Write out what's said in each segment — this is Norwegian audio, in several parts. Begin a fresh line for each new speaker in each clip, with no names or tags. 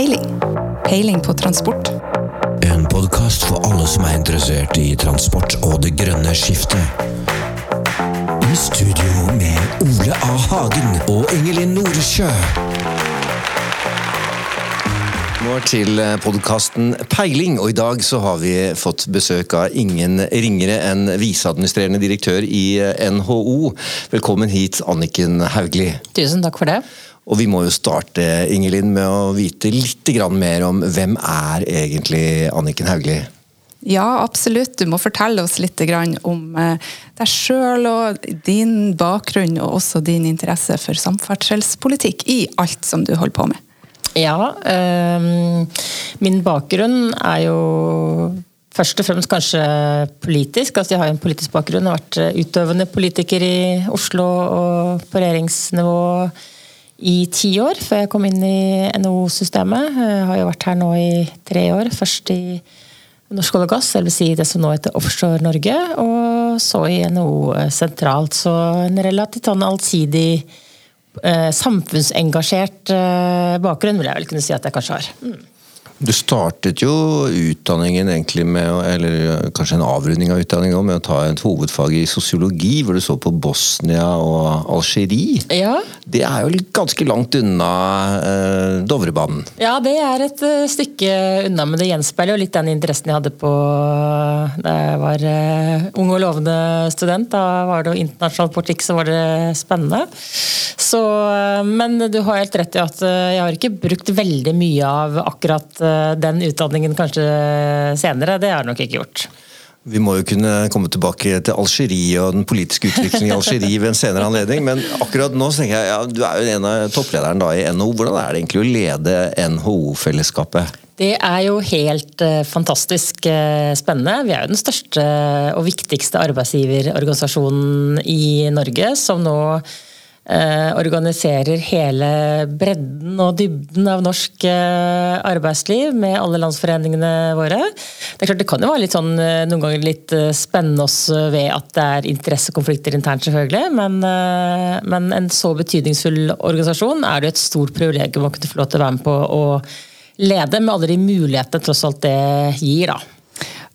Peiling. Peiling på transport.
En podkast for alle som er interessert i transport og det grønne skiftet. I studio med Ole A. Hagen og Ingelin Noresjø.
Nå til podkasten Peiling, og i dag så har vi fått besøk av ingen ringere enn viseadministrerende direktør i NHO. Velkommen hit, Anniken Hauglie.
Tusen takk for det.
Og vi må jo starte Ingelin, med å vite litt mer om hvem er egentlig Anniken Hauglie?
Ja, absolutt. Du må fortelle oss litt om eh, deg sjøl og din bakgrunn, og også din interesse for samferdselspolitikk i alt som du holder på med.
Ja, øh, min bakgrunn er jo først og fremst kanskje politisk. Altså jeg har en politisk bakgrunn. Jeg har vært eh, utøvende politiker i Oslo og på regjeringsnivå i ti år før jeg kom inn i NHO-systemet. Har jo vært her nå i tre år. Først i Norsk olje og gass, eller si det som nå heter Offshore Norge, og så i NHO sentralt. Så en relativt sånn allsidig eh, samfunnsengasjert eh, bakgrunn, vil jeg vel kunne si at jeg kanskje har. Mm.
Du startet jo utdanningen egentlig med, eller kanskje en avrunding av utdanningen med å ta et hovedfag i sosiologi, hvor du så på Bosnia og Algerie.
Ja.
Det er jo ganske langt unna eh, Dovrebanen?
Ja, det er et uh, stykke unna, men det gjenspeiler jo litt den interessen jeg hadde på da jeg var eh, ung og lovende student. Da var det jo internasjonal politikk, så var det spennende. Så, uh, men du har helt rett i at jeg har ikke brukt veldig mye av akkurat Eh, den utdanningen kanskje senere. Det har jeg nok ikke gjort.
Vi må jo kunne komme tilbake til Algerie og den politiske utviklingen i Algerie ved en senere anledning, men akkurat nå så tenker jeg, ja, du er jo en av topplederen da i NHO. Hvordan er det egentlig å lede NHO-fellesskapet?
Det er jo helt fantastisk spennende. Vi er jo den største og viktigste arbeidsgiverorganisasjonen i Norge, som nå Eh, organiserer hele bredden og dybden av norsk eh, arbeidsliv med alle landsforeningene våre. Det er klart det kan jo være litt sånn, eh, noen ganger litt spennende også ved at det er interessekonflikter internt, selvfølgelig. Men, men en så betydningsfull organisasjon er det et stort privilegium å kunne få lov til å være med på å lede, med alle de mulighetene tross alt det gir. da.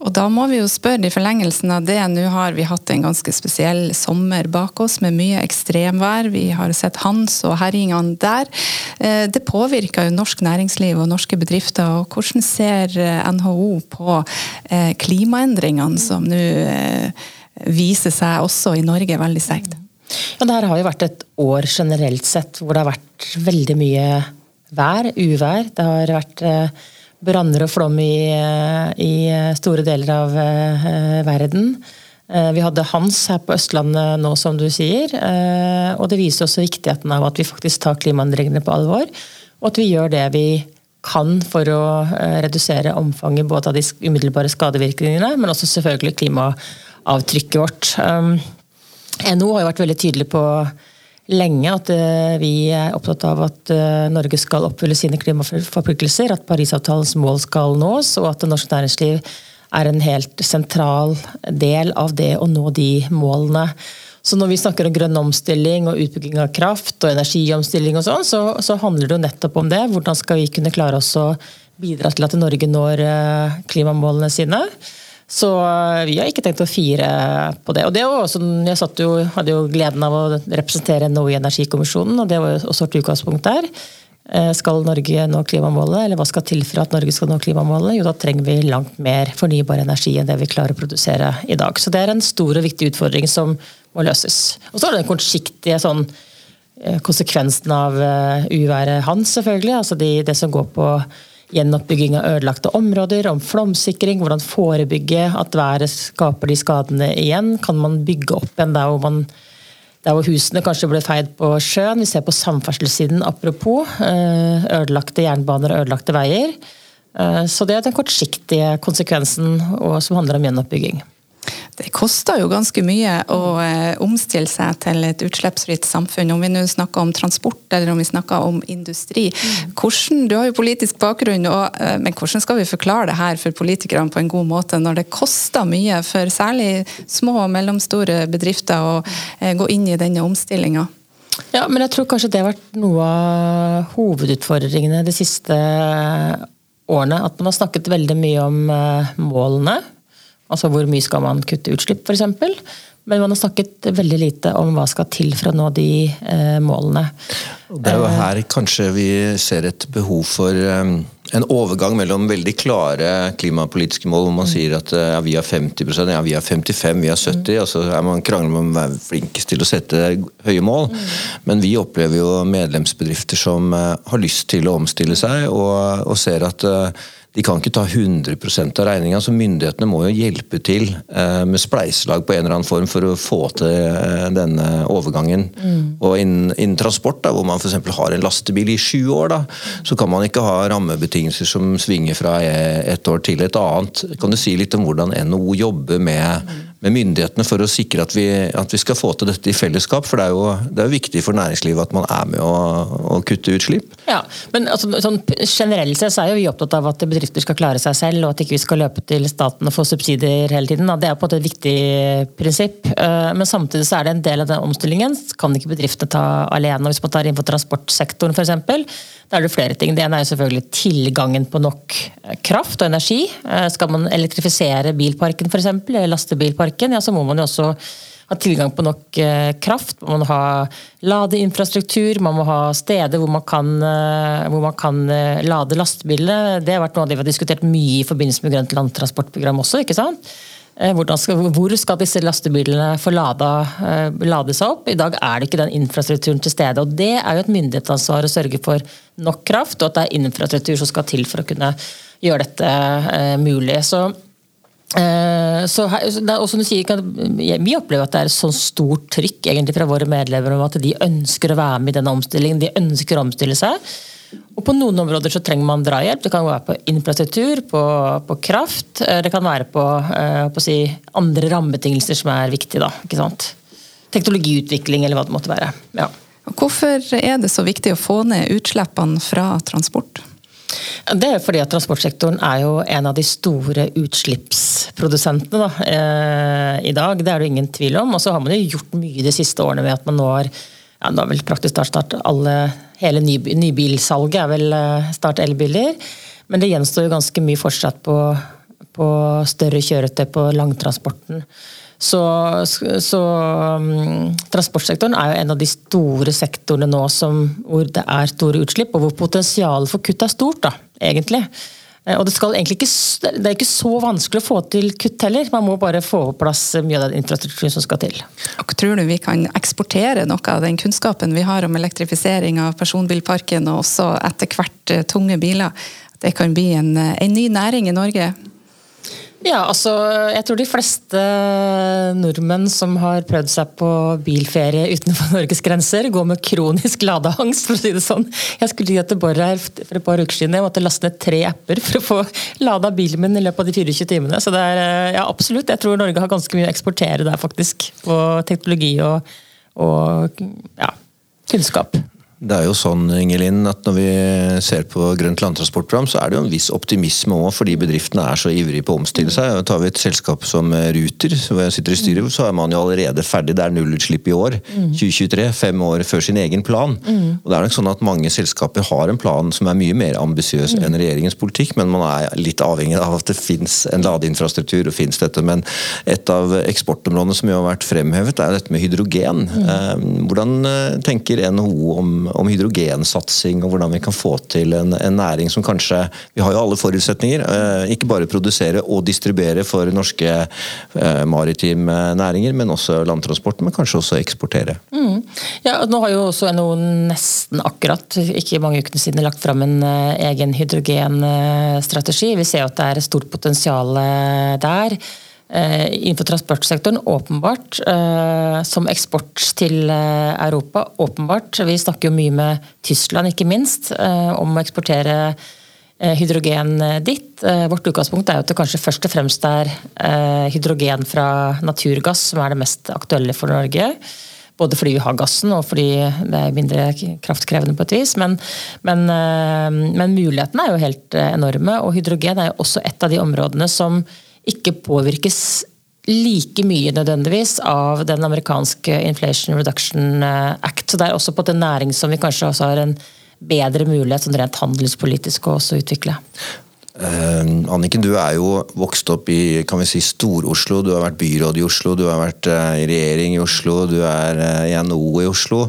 Og da må vi jo spørre i forlengelsen av det. Nå har vi hatt en ganske spesiell sommer bak oss med mye ekstremvær. Vi har sett Hans og herjingene der. Eh, det påvirker jo norsk næringsliv og norske bedrifter. og Hvordan ser eh, NHO på eh, klimaendringene som nå viser seg også i Norge veldig sterkt?
Ja, det her har jo vært et år generelt sett hvor det har vært veldig mye vær, uvær. Det har vært branner og flom i, i, store deler av uh, verden. Uh, vi hadde Hans her på Østlandet nå, som du sier. Uh, og det viser også viktigheten av at vi faktisk tar klimaendringene på alvor. Og at vi gjør det vi kan for å redusere omfanget både av de umiddelbare skadevirkningene, men også selvfølgelig klimaavtrykket vårt. NHO NO har jo vært veldig tydelig på lenge at eh, vi er opptatt av at eh, Norge skal oppfylle sine klimaforpliktelser, at Parisavtalens mål skal nås, og at norsk næringsliv er en helt sentral del av det å nå de målene. Så når vi snakker om grønn omstilling og utbygging av kraft og energiomstilling og sånn, så, så, handler det jo nettopp om det. Hvordan skal vi kunne klare oss å bidra til at Norge når eh, klimamålene sine? Så eh, vi har ikke tenkt å fire på det. Og det var også, Jeg jo, hadde jo gleden av å representere NHO i energikommisjonen, og det var jo også et utgangspunkt der. Eh, skal Norge nå klimamålet, eller hva skal til for at Norge skal nå klimamålet? Jo, da trenger vi langt mer fornybar energi enn det vi klarer å produsere i dag. Så det er en stor og viktig utfordring som må løses. Og så er det den kortsiktige sånn, eh, konsekvensen av uværet hans, selvfølgelig. Altså de, det som går på gjenoppbygging av ødelagte områder, om flomsikring, hvordan forebygge at været skaper de skadene igjen. Kan man bygge opp igjen der hvor, man, der hvor husene kanskje ble feid på sjøen? Vi ser på samferdselssiden, apropos. Eh, ødelagte jernbaner og ødelagte veier. Eh, så det er den kortsiktige konsekvensen som handler om gjenoppbygging.
Det koster jo ganske mye å eh, omstille seg til et utslippsfritt samfunn. Om vi nå snakker om transport eller om vi snakker om industri. Hvordan, du har jo politisk bakgrunn, og, eh, men hvordan skal vi forklare det her for politikerne på en god måte, når det koster mye for særlig små og mellomstore bedrifter å eh, gå inn i denne omstillinga?
Ja, men jeg tror kanskje det har vært noe av hovedutfordringene de siste årene. At man har snakket veldig mye om målene. Altså hvor mye skal man kutte utslipp, f.eks. Men man har snakket veldig lite om hva skal til for å nå de eh, målene.
Det er jo her kanskje vi ser et behov for um, en overgang mellom veldig klare klimapolitiske mål, hvor man sier at ja, vi har 50 ja, vi har 55 vi har 70 og så er man krangler om å være flinkest til å sette høye mål. Men vi opplever jo medlemsbedrifter som uh, har lyst til å omstille seg, og, og ser at uh, de kan ikke ta 100% av regninga, så myndighetene må jo hjelpe til eh, med spleiselag på en eller annen form for å få til eh, denne overgangen. Mm. Og innen, innen, transport, da, hvor man f.eks. har en lastebil i sju år, da, så kan man ikke ha rammebetingelser som svinger fra et år til et annet. Kan du si litt om hvordan NHO jobber med, med myndighetene for å sikre at vi, at vi, skal få til dette i fellesskap? For det er jo, det er viktig for næringslivet at man er med å, å kutte utslipp.
Ja, men altså, sånn, Generelt sett så er jo vi opptatt av at bedrifter skal klare seg selv, og at ikke vi skal løpe til staten og få subsidier hele tiden. Det er på en måte et viktig prinsipp. Eh, men samtidig så er det en del av den omstillingen kan ikke bedriftene ta alene. Hvis man tar innenfor transportsektoren f.eks., da er det flere ting. Det ene er jo selvfølgelig tilgangen på nok kraft og energi. Eh, skal man elektrifisere bilparken f.eks., eller lastebilparken, ja, så må man jo også ha tilgang på nok eh, kraft. Man må ha ladeinfrastruktur, man må ha steder hvor man kan, eh, hvor man kan lade lastebilene. Det har vært noe av det vi har diskutert mye i forbindelse med Grønt landtransportprogram også. ikke sant? Skal, hvor skal disse lastebilene få lada, lade seg opp? I dag er det ikke den infrastrukturen til stede. og Det er jo et myndighetsansvar å sørge for nok kraft, og at det er infrastruktur som skal til for å kunne gjøre dette mulig. Så, så og som du sier, Vi opplever at det er et sånn stort trykk egentlig fra våre medlemmer om at de ønsker å være med i denne omstillingen. De ønsker å omstille seg. Og På noen områder så trenger man drahjelp. Det kan være på infrastruktur, på, på kraft. Eh, det kan være på, på si, andre rammebetingelser som er viktige. Da, ikke sant? Teknologiutvikling eller hva det måtte være. Ja.
Hvorfor er det så viktig å få ned utslippene fra transport?
Det er fordi at Transportsektoren er jo en av de store utslippsprodusentene da, eh, i dag. Det er det ingen tvil om. Og så har man jo gjort mye de siste årene med at man nå har ja, nå er vel praktisk start alle, Hele ny, nybilsalget er vel eh, start elbiler. Men det gjenstår jo ganske mye fortsatt på, på større kjøretøy på langtransporten. Så, så um, transportsektoren er jo en av de store sektorene nå som, hvor det er store utslipp, og hvor potensialet for kutt er stort, da, egentlig. Eh, og det, ikke, det, er ikke så vanskelig å få til kutt heller, man må bare få på plass mye av den infrastrukturen som skal til.
Og tror du vi kan eksportere noe av den kunnskapen vi har om elektrifisering av personbilparken, og også etter hvert eh, tunge biler? Det kan bli en, eh, en ny næring i Norge?
Ja, altså jeg tror de fleste nordmenn som har prøvd seg på bilferie utenfor Norges grenser, går med kronisk ladeangst, for å si det sånn. Jeg skulle til Göteborg her for et par uker siden. Jeg måtte laste ned tre apper for å få lada bilen min i løpet av de 24 timene. Så det er ja, absolutt. Jeg tror Norge har ganske mye å eksportere der, faktisk. På teknologi og, og ja, kunnskap.
Det er jo sånn Ingelin, at Når vi ser på Grønt landtransportprogram, så er det jo en viss optimisme òg, fordi bedriftene er så ivrige på å omstille seg. Tar vi et selskap som Ruter, hvor jeg sitter i styret, så er man jo allerede ferdig. Det er nullutslipp i år. 2023, fem år før sin egen plan. Og det er nok sånn at Mange selskaper har en plan som er mye mer ambisiøs enn regjeringens politikk, men man er litt avhengig av at det fins en ladeinfrastruktur. og finnes dette, Men et av eksportområdene som jo har vært fremhevet, er dette med hydrogen. Eh, hvordan eh, tenker NHO om om, hydrogensatsing og hvordan vi kan få til en, en, næring som kanskje Vi har jo alle forutsetninger. Eh, ikke bare produsere og distribuere for norske eh, maritime næringer, men også landtransport, men kanskje også eksportere.
Mm. Ja, nå har jo også NHO nesten akkurat, ikke mange ukene siden, lagt fram en eh, egen hydrogenstrategi. Vi ser at det er et stort potensial der. Eh, innenfor transportsektoren, åpenbart. Eh, som eksport til eh, Europa, åpenbart. Vi snakker jo mye med Tyskland, ikke minst, om å eksportere hydrogen dit. Vårt utgangspunkt er jo at det kanskje først og fremst er hydrogen fra naturgass som er det mest aktuelle for Norge. Både fordi vi har gassen og fordi det er mindre kraftkrevende på et vis. Men, men, men mulighetene er jo helt enorme, og hydrogen er jo også et av de områdene som ikke påvirkes like mye nødvendigvis av den amerikanske Inflation Reduction Act. Så det er også på en næring som vi kanskje også har en bedre mulighet sånn rent handelspolitisk å også utvikle.
Uh, Anniken, du er jo vokst opp i kan vi si, Stor-Oslo. Du har vært byråd i Oslo, du har vært uh, i regjering i Oslo, du er uh, i NHO i Oslo.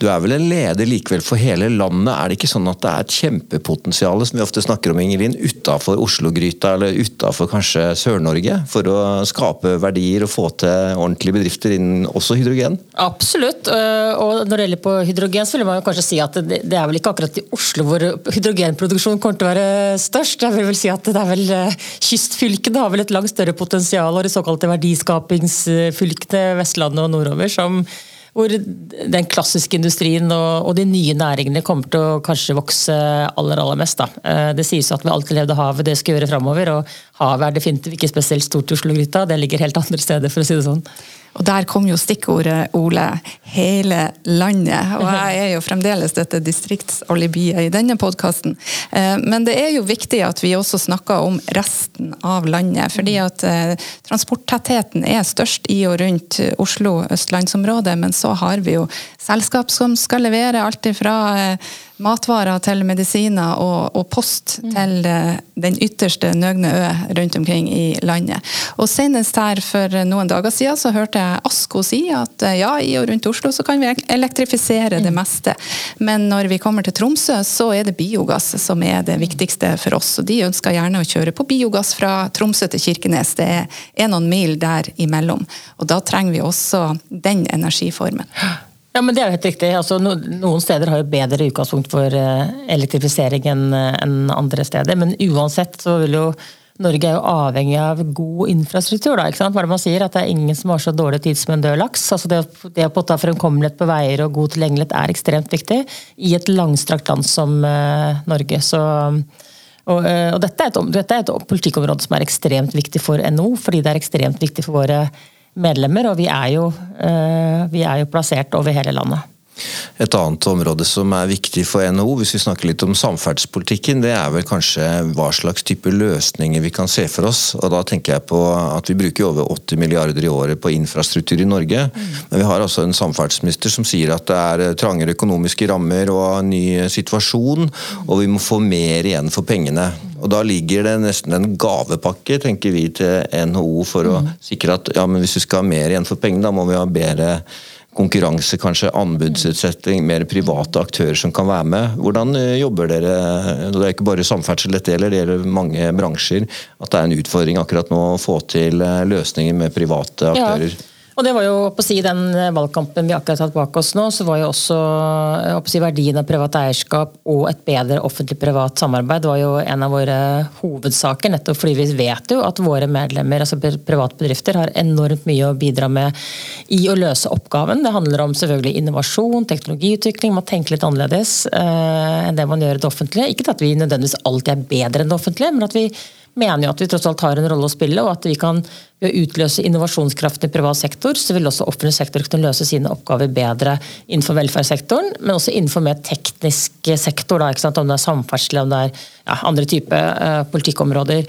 Du er vel en leder likevel for hele landet. Er det ikke sånn at det er et kjempepotensial som vi ofte snakker om, Ingelin, utafor Oslo-gryta eller utafor kanskje Sør-Norge, for å skape verdier og få til ordentlige bedrifter innen også hydrogen?
Absolutt. Og når det gjelder på hydrogen, så vil man kanskje si at det er vel ikke akkurat i Oslo hvor hydrogenproduksjonen kommer til å være størst. Det er vel vel si at det er vel eh, Kystfylkene har vel et langt større potensial, og de såkalte verdiskapingsfylkene Vestlandet og nordover, som, hvor den klassiske industrien og, og, de nye næringene kommer til å kanskje vokse aller aller mest. Da. Eh, det sies at vi alltid levde havet, det skal gjøre framover. Og havet er definitivt ikke spesielt stort i Oslo-gryta, det ligger helt andre steder, for å si det sånn.
Og der kom jo stikkordet, Ole, hele landet. Og jeg er jo fremdeles dette distriktsalibiet i denne podkasten. Eh, men det er jo viktig at vi også snakker om resten av landet. Fordi at eh, transporttettheten er størst i og rundt Oslo østlandsområdet, men så har vi jo selskap som skal levere alt fra eh, matvarer til medisiner og, og post mm. til eh, den ytterste nøgne ø rundt omkring i landet. Og Senest her for noen dager siden så hørte jeg Asko si at eh, ja, i og rundt Oslo så kan vi elektrifisere det mm. meste. Men når vi kommer til Tromsø, så er det biogass som er det viktigste for oss. Og de ønsker gjerne å kjøre på biogass fra Tromsø til Kirkenes. Det er noen mil der imellom. Og da trenger vi også den energiformen.
Ja, men Det er jo helt riktig. Altså, noen steder har jo bedre utgangspunkt for eh, elektrifisering eh, enn andre steder. Men uansett så vil jo Norge er jo avhengig av god infrastruktur. Da, ikke sant? Hva er det man sier? At det er ingen som har så dårlig tid som en død laks. Altså det, det å ta fremkommelighet på veier og god tilgjengelighet er ekstremt viktig i et langstrakt land som uh, Norge. Så, og, uh, og dette, er et, dette, er et, politikkområde som er ekstremt viktig for NO, fordi det er ekstremt viktig for våre medlemmer, og vi er jo, eh, vi er jo plassert over hele landet.
Et annet område som er viktig for NHO, hvis vi snakker litt om samferdselspolitikken, det er vel kanskje hva slags type løsninger vi kan se for oss. Og Da tenker jeg på at vi bruker over 80 milliarder i året på infrastruktur i Norge. Men vi har altså en samferdselsminister som sier at det er trangere økonomiske rammer og en ny situasjon, og vi må få mer igjen for pengene. Og Da ligger det nesten en gavepakke tenker vi til NHO for å mm. sikre at ja, men hvis vi skal ha mer igjen for pengene, da må vi ha bedre konkurranse, kanskje anbudsutsetting, mer private aktører som kan være med. Hvordan eh, jobber dere? Det er ikke bare samferdsel dette gjelder, det gjelder mange bransjer. At det er en utfordring akkurat nå å få til eh, løsninger med private aktører. Ja.
Og det var jo på å si Den valgkampen vi akkurat har tatt bak oss nå, så var jo også å si, verdien av privat eierskap og et bedre offentlig-privat samarbeid var jo en av våre hovedsaker. Nettopp fordi vi vet jo at våre medlemmer, altså private bedrifter, har enormt mye å bidra med i å løse oppgaven. Det handler om selvfølgelig innovasjon, teknologiutvikling, man tenker litt annerledes eh, enn det man gjør i det offentlige. Ikke at vi nødvendigvis alltid er bedre enn det offentlige, men at vi mener jo at vi tross alt har en rolle å spille, og at vi kan utløse innovasjonskraften i privat sektor, så vil også offentlig sektor kunne løse sine oppgaver bedre innenfor velferdssektoren, men også innenfor mer teknisk sektor, da, om det er samferdsel, om det er ja, andre type uh, politikkområder.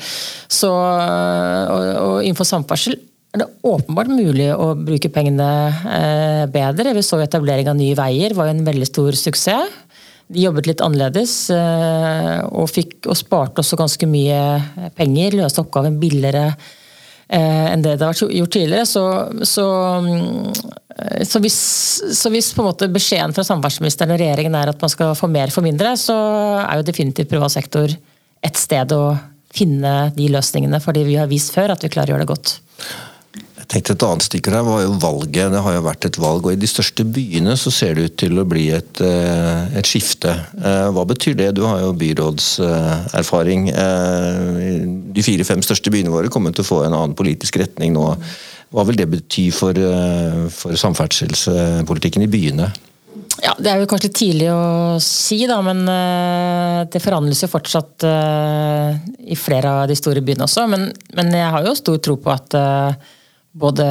Så, og, og innenfor samferdsel er det åpenbart mulig å bruke pengene eh, bedre. Vi så etablering av Nye Veier var jo en veldig stor suksess. De jobbet litt annerledes eh, og, fikk, og sparte også ganske mye penger. Løste oppgaven billigere eh, enn det det har vært gjort tidligere. Så, så, mm, så, hvis, så hvis, på en måte beskjeden fra samferdselsministeren og regjeringen er at man skal få mer for mindre, så er jo definitivt privat sektor et sted å finne de løsningene, fordi vi har vist før at vi klarer å gjøre det godt
tenkte Et annet stikker her var jo valget. Det har jo vært et valg, og I de største byene så ser det ut til å bli et, eh, et skifte. Eh, hva betyr det? Du har jo byrådserfaring. Eh, de fire-fem største byene våre kommer til å få en annen politisk retning nå. Hva vil det bety for, for samferdselspolitikken i byene?
Ja, Det er jo kanskje tidlig å si, da, men det forhandles jo fortsatt i flere av de store byene også. Men, men jeg har jo stor tro på at både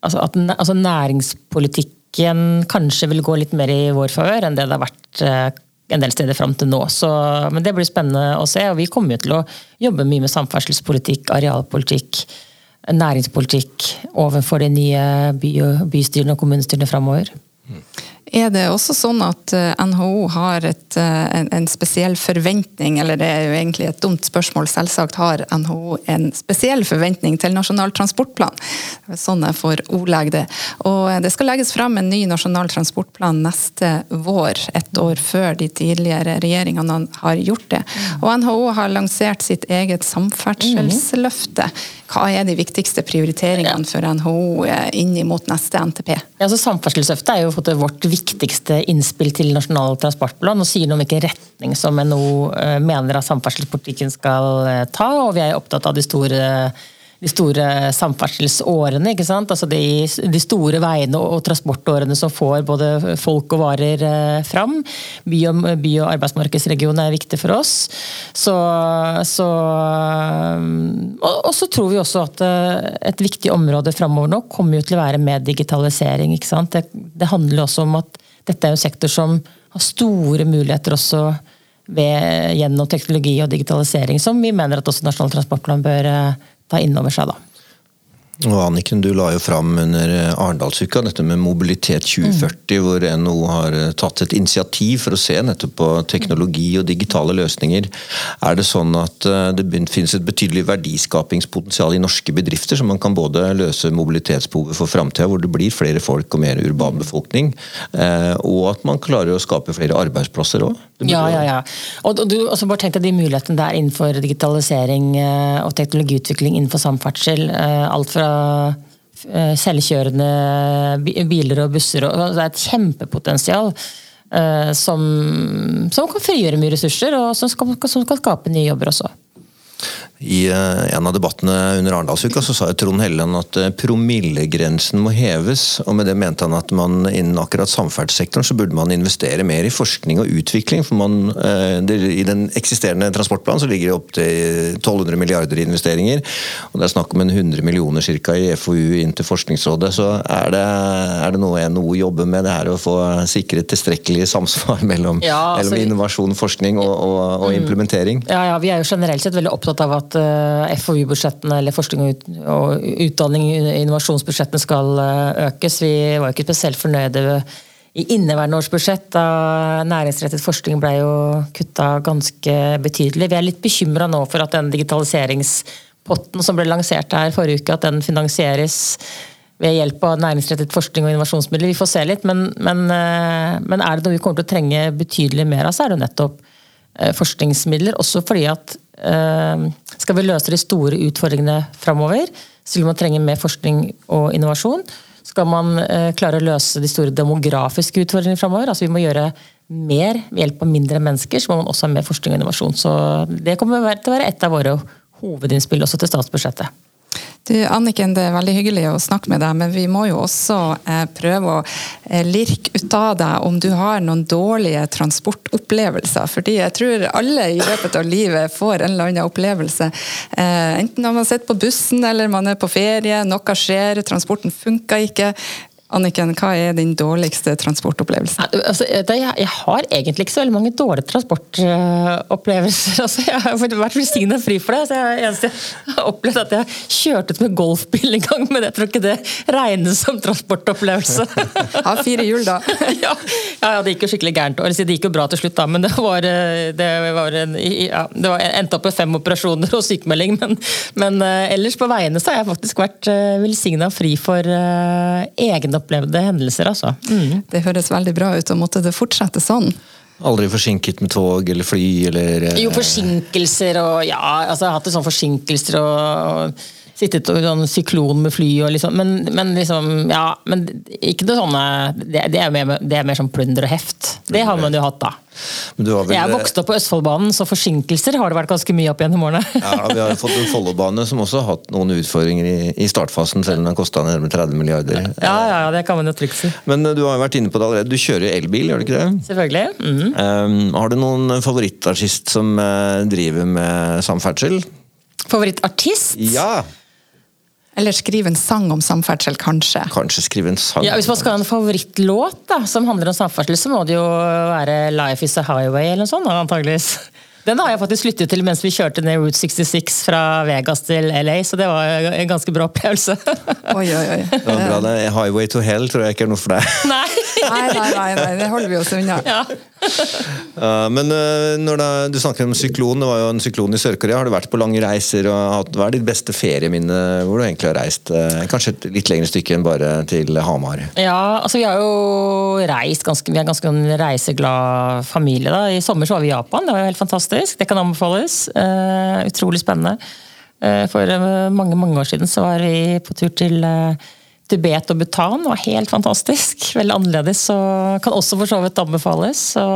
altså at altså næringspolitikken kanskje vil gå litt mer i vår favør enn det det har vært eh, en del steder fram til nå. Så, men det blir spennende å se. og Vi kommer jo til å jobbe mye med samferdselspolitikk, arealpolitikk. næringspolitikk overfor de nye by bystyrene og kommunestyrene framover.
Er det også sånn at eh, NHO har et, eh, en, en, spesiell forventning, eller det er jo egentlig et dumt spørsmål, selvsagt har NHO en spesiell forventning til Nasjonal transportplan. Sånn jeg får ordlegge det. Og eh, det skal legges fram en ny Nasjonal transportplan neste vår, et år før de tidligere regjeringene har gjort det. Og NHO har lansert sitt eget samferdselsløfte. Hva er de viktigste prioriteringene for NHO inn mot neste NTP?
Ja, altså Samferdselsløftet er jo fått vårt viktigste innspill til Nasjonal transportplan og sier noe om hvilken retning som NHO eh, mener at samferdselspolitikken skal eh, ta. og Vi er opptatt av de store de store samferdselsårene. ikke sant? Altså de, de, store veiene og transportårene som får både folk og varer eh, fram. By- og, by og arbeidsmarkedsregionen er viktig for oss. Så, så og, og, så tror vi også at eh, et viktig område framover nå kommer jo til å være med digitalisering. ikke sant? Det, det handler også om at dette er en sektor som har store muligheter også ved, gjennom teknologi og digitalisering, som vi mener at også Nasjonal transportplan bør eh, ta inn over seg. da.
Og Anniken, du la jo fram under eh, Arendalsuka dette med Mobilitet 2040, mm. hvor NHO har eh, tatt et initiativ for å se nettopp på teknologi og digitale løsninger. Er det sånn at eh, det finnes et betydelig verdiskapingspotensial i norske bedrifter, så man kan både løse mobilitetsbehovet for framtida, hvor det blir flere folk og mer urban befolkning, og at man klarer å skape flere arbeidsplasser òg?
Ja, ja, ja. Og, du også bare tenk deg de mulighetene der innenfor digitalisering og teknologiutvikling innenfor samferdsel. Alt fra selvkjørende biler og busser. Og det er et kjempepotensial eh, som, som kan frigjøre mye ressurser, og som skal, som skal skape nye jobber også.
I eh, en av debattene under Arendalsuka så sa Trond Helleland at eh, promillegrensen må heves. og Med det mente han at man innen akkurat samferdselssektoren så burde man investere mer i forskning og utvikling. for man, eh, I den eksisterende transportplanen så ligger det opp til 1200 milliarder i investeringer. og Det er snakk om en 100 millioner cirka i FoU inn til Forskningsrådet. så Er det, er det noe NHO jobber med, det her å få sikret tilstrekkelig samsvar mellom, ja, altså, mellom innovasjon, forskning og, og, og mm. implementering?
Ja, ja, Vi er jo generelt sett veldig opptatt av at at eh, FoU-budsjettene eller forskning og utdanning, innovasjonsbudsjettene skal eh, økes. Vi var ikke spesielt fornøyde i inneværende års budsjett, da næringsrettet forskning ble jo kutta ganske betydelig. Vi er litt bekymra nå for at den digitaliseringspotten som ble lansert her forrige uke, at den finansieres ved hjelp av næringsrettet forskning og innovasjonsmidler. Vi får se litt, men, men, eh, men er det noe vi kommer til å trenge betydelig mer av, så er det nettopp forskningsmidler. Også fordi at skal vi løse de store utfordringene framover, så vil man trenge mer forskning og innovasjon. Skal man eh, klare å løse de store demografiske utfordringene framover, altså vi må gjøre mer ved hjelp av mindre mennesker, så må man også ha mer forskning og innovasjon. Så det kommer til å være et av våre hovedinnspill også til statsbudsjettet.
Du, Anniken, det er veldig hyggelig å snakke med deg, men vi må jo også eh, prøve å eh, lirke ut av deg om du har noen dårlige transportopplevelser. Fordi jeg tror alle i løpet av livet får en eller annen opplevelse. Eh, enten når man sitter på bussen eller man er på ferie, noe skjer, transporten funker ikke. Anniken, hva er din dårligste transportopplevelse?
Altså, jeg, jeg, har egentlig ikke så veldig mange dårlige transportopplevelser. Altså, jeg har vært velsigna fri for det. Altså, jeg, jeg, har opplevd at jeg kjørte ut med golfbil en gang, men jeg tror ikke det regnes som transportopplevelse.
Ha fire hjul, da.
ja, ja, det gikk jo skikkelig gærent. Det gikk jo bra til slutt, da, men det var, det var, en, ja, det var endte opp med fem operasjoner og sykemelding. Men, men uh, ellers på veiene så har jeg faktisk vært velsigna fri for egne opplevde hendelser, altså.
Mm. Det høres veldig bra ut, og måtte det fortsette sånn?
Aldri forsinket med tog eller fly eller
Jo, forsinkelser og ja, altså jeg har hatt det sånn forsinkelser og sittet i sånn syklon med fly og liksom men, men, liksom Ja, men ikke noe sånne Det, det er, mer, det er mer sånn plunder og heft. Det har man jo hatt, da. Vel... Jeg er vokst opp på Østfoldbanen, så forsinkelser har det vært ganske mye opp gjennom årene.
ja, Vi har fått en Follobane som også har hatt noen utfordringer i, i startfasen, selv om den kosta nærmere 30 milliarder.
Ja, ja, ja, det kan man jo trygt si.
Men eh, du har jo vært inne på det allerede. Du kjører jo elbil, gjør du ikke det?
Selvfølgelig. Mm -hmm.
um, har du noen favorittartist som uh, driver med samferdsel?
Favorittartist?
Ja!
Eller skrive en sang om samferdsel, kanskje.
Kanskje skrive en sang.
Ja, Hvis man skal ha en favorittlåt da, som handler om samferdsel, så må det jo være 'Life Is A Highway' eller noe sånt. antageligvis. Den har jeg faktisk lyttet til mens vi kjørte ned Route 66 fra Vegas til LA, så det var en ganske bra opplevelse.
Oi, oi, oi.
Det var bra, det. Highway to hell tror jeg ikke er noe for deg.
Nei!
Nei, nei, nei, nei, det holder vi oss unna.
Ja.
Ja, men uh, når det, du snakker om syklon, det var jo en syklon i Sør-Korea. Har du vært på lange reiser? og hatt, Hva er ditt beste ferieminne hvor du egentlig har reist? Uh, Kanskje et litt lengre stykke enn bare til Hamar?
Ja, altså vi har jo reist ganske, vi er ganske en reiseglad familie. da. I sommer så var vi i Japan, det var jo helt fantastisk. Det kan anbefales. Eh, utrolig spennende. Eh, for eh, mange mange år siden så var vi på tur til eh, Tibet og Bhutan. Var helt fantastisk. Veldig annerledes. og Kan også for så vidt anbefales. Så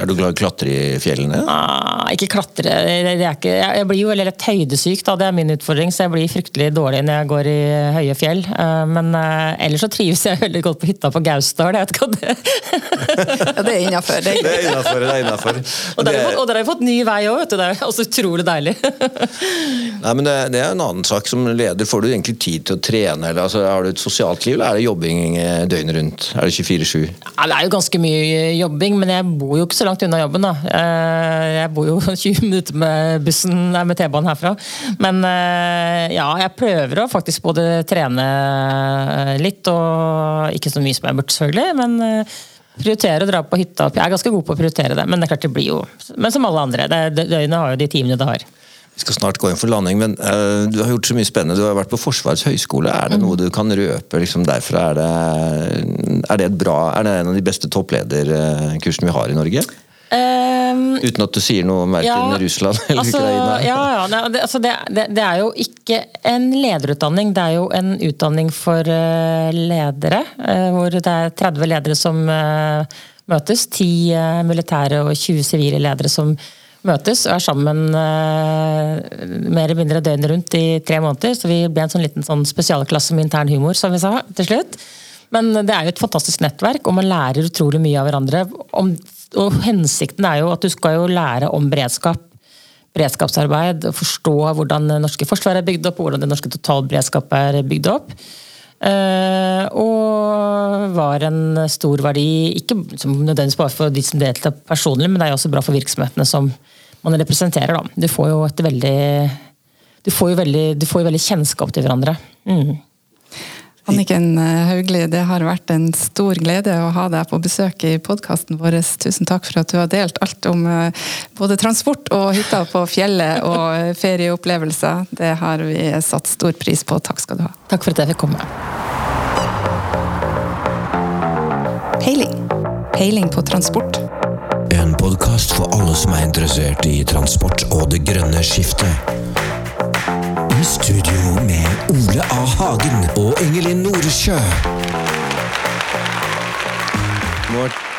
Er du glad i å klatre i fjellene?
Ah, ikke klatre. Det er ikke, jeg blir jo veldig lett høydesyk, da. det er min utfordring. Så jeg blir fryktelig dårlig når jeg går i høye fjell. Eh, Men eh, ellers så trives jeg veldig godt på hytta på Gausdal. Jeg vet ikke hva det
Ja, det er innafor.
Det er innafor. Det er.
Og der har vi fått- og der har vi fått ny vei òg, vet du. Det er også utrolig deilig.
Nei, men det, det er en annen sak. Som leder får du egentlig tid til å trene? Eller, altså, har du et sosialt liv, eller er det jobbing eh, døgnet rundt? Er det 24-7?
Ja, det er jo ganske mye jobbing, men jeg bor jo ikke så langt unna jobben. da. Eh, Jeg bor jo 20 minutter med bussen, nei, med T-banen herfra. Men eh, ja, jeg prøver å faktisk både trene litt, og ikke så mye som jeg burde, selvfølgelig. men eh, prioritere å dra på hytta. Jeg er ganske god på å prioritere det, men det er klart det blir jo Men som alle andre. det- Døgnet har jo de timene det har.
Vi skal snart gå inn for landing, men uh, du har gjort så mye spennende. Du har vært på Forsvarets høgskole. Er det noe du kan røpe liksom derfra? Er det, er det et bra, er det en av de beste topplederkursene vi har i Norge?
Um,
Uten at du sier noe om verken Russland eller
altså,
Ukraina?
Ja, ja, det, altså det, det, det er jo ikke en lederutdanning, det er jo en utdanning for uh, ledere. Uh, hvor det er 30 ledere som uh, møtes. 10 uh, militære og 20 sivile ledere som møtes og er sammen eh, mer eller mindre døgnet rundt i tre måneder. Så vi ble en sånn liten sånn spesialklasse med intern humor, som vi sa til slutt. Men det er jo et fantastisk nettverk, og man lærer utrolig mye av hverandre. Om, og hensikten er jo at du skal jo lære om beredskap. Beredskapsarbeid, forstå hvordan det norske forsvaret er bygd opp, og hvordan det norske totalberedskapet er bygd opp. Eh, og var en stor verdi, ikke nødvendigvis bare for de som deltar personlig, men det er også bra for virksomhetene som man representerer. Da. Du får jo et veldig du får jo veldig, får jo veldig kjennskap til hverandre. Mm.
Anniken Hauglie, Haugli, det har vært en stor glede å ha deg på besøk i podkasten vår. Tusen takk for at du har delt alt om eh, både transport og hytta på fjellet og eh, ferieopplevelser. Det har vi satt stor pris på. Takk skal du ha.
Takk for at jeg fikk komme.
Peiling. Peiling på transport.
En podkast for alle som er interessert i transport og det grønne skiftet. Studio med Ole A. Hagen og Ingelin Noresjø.
Vår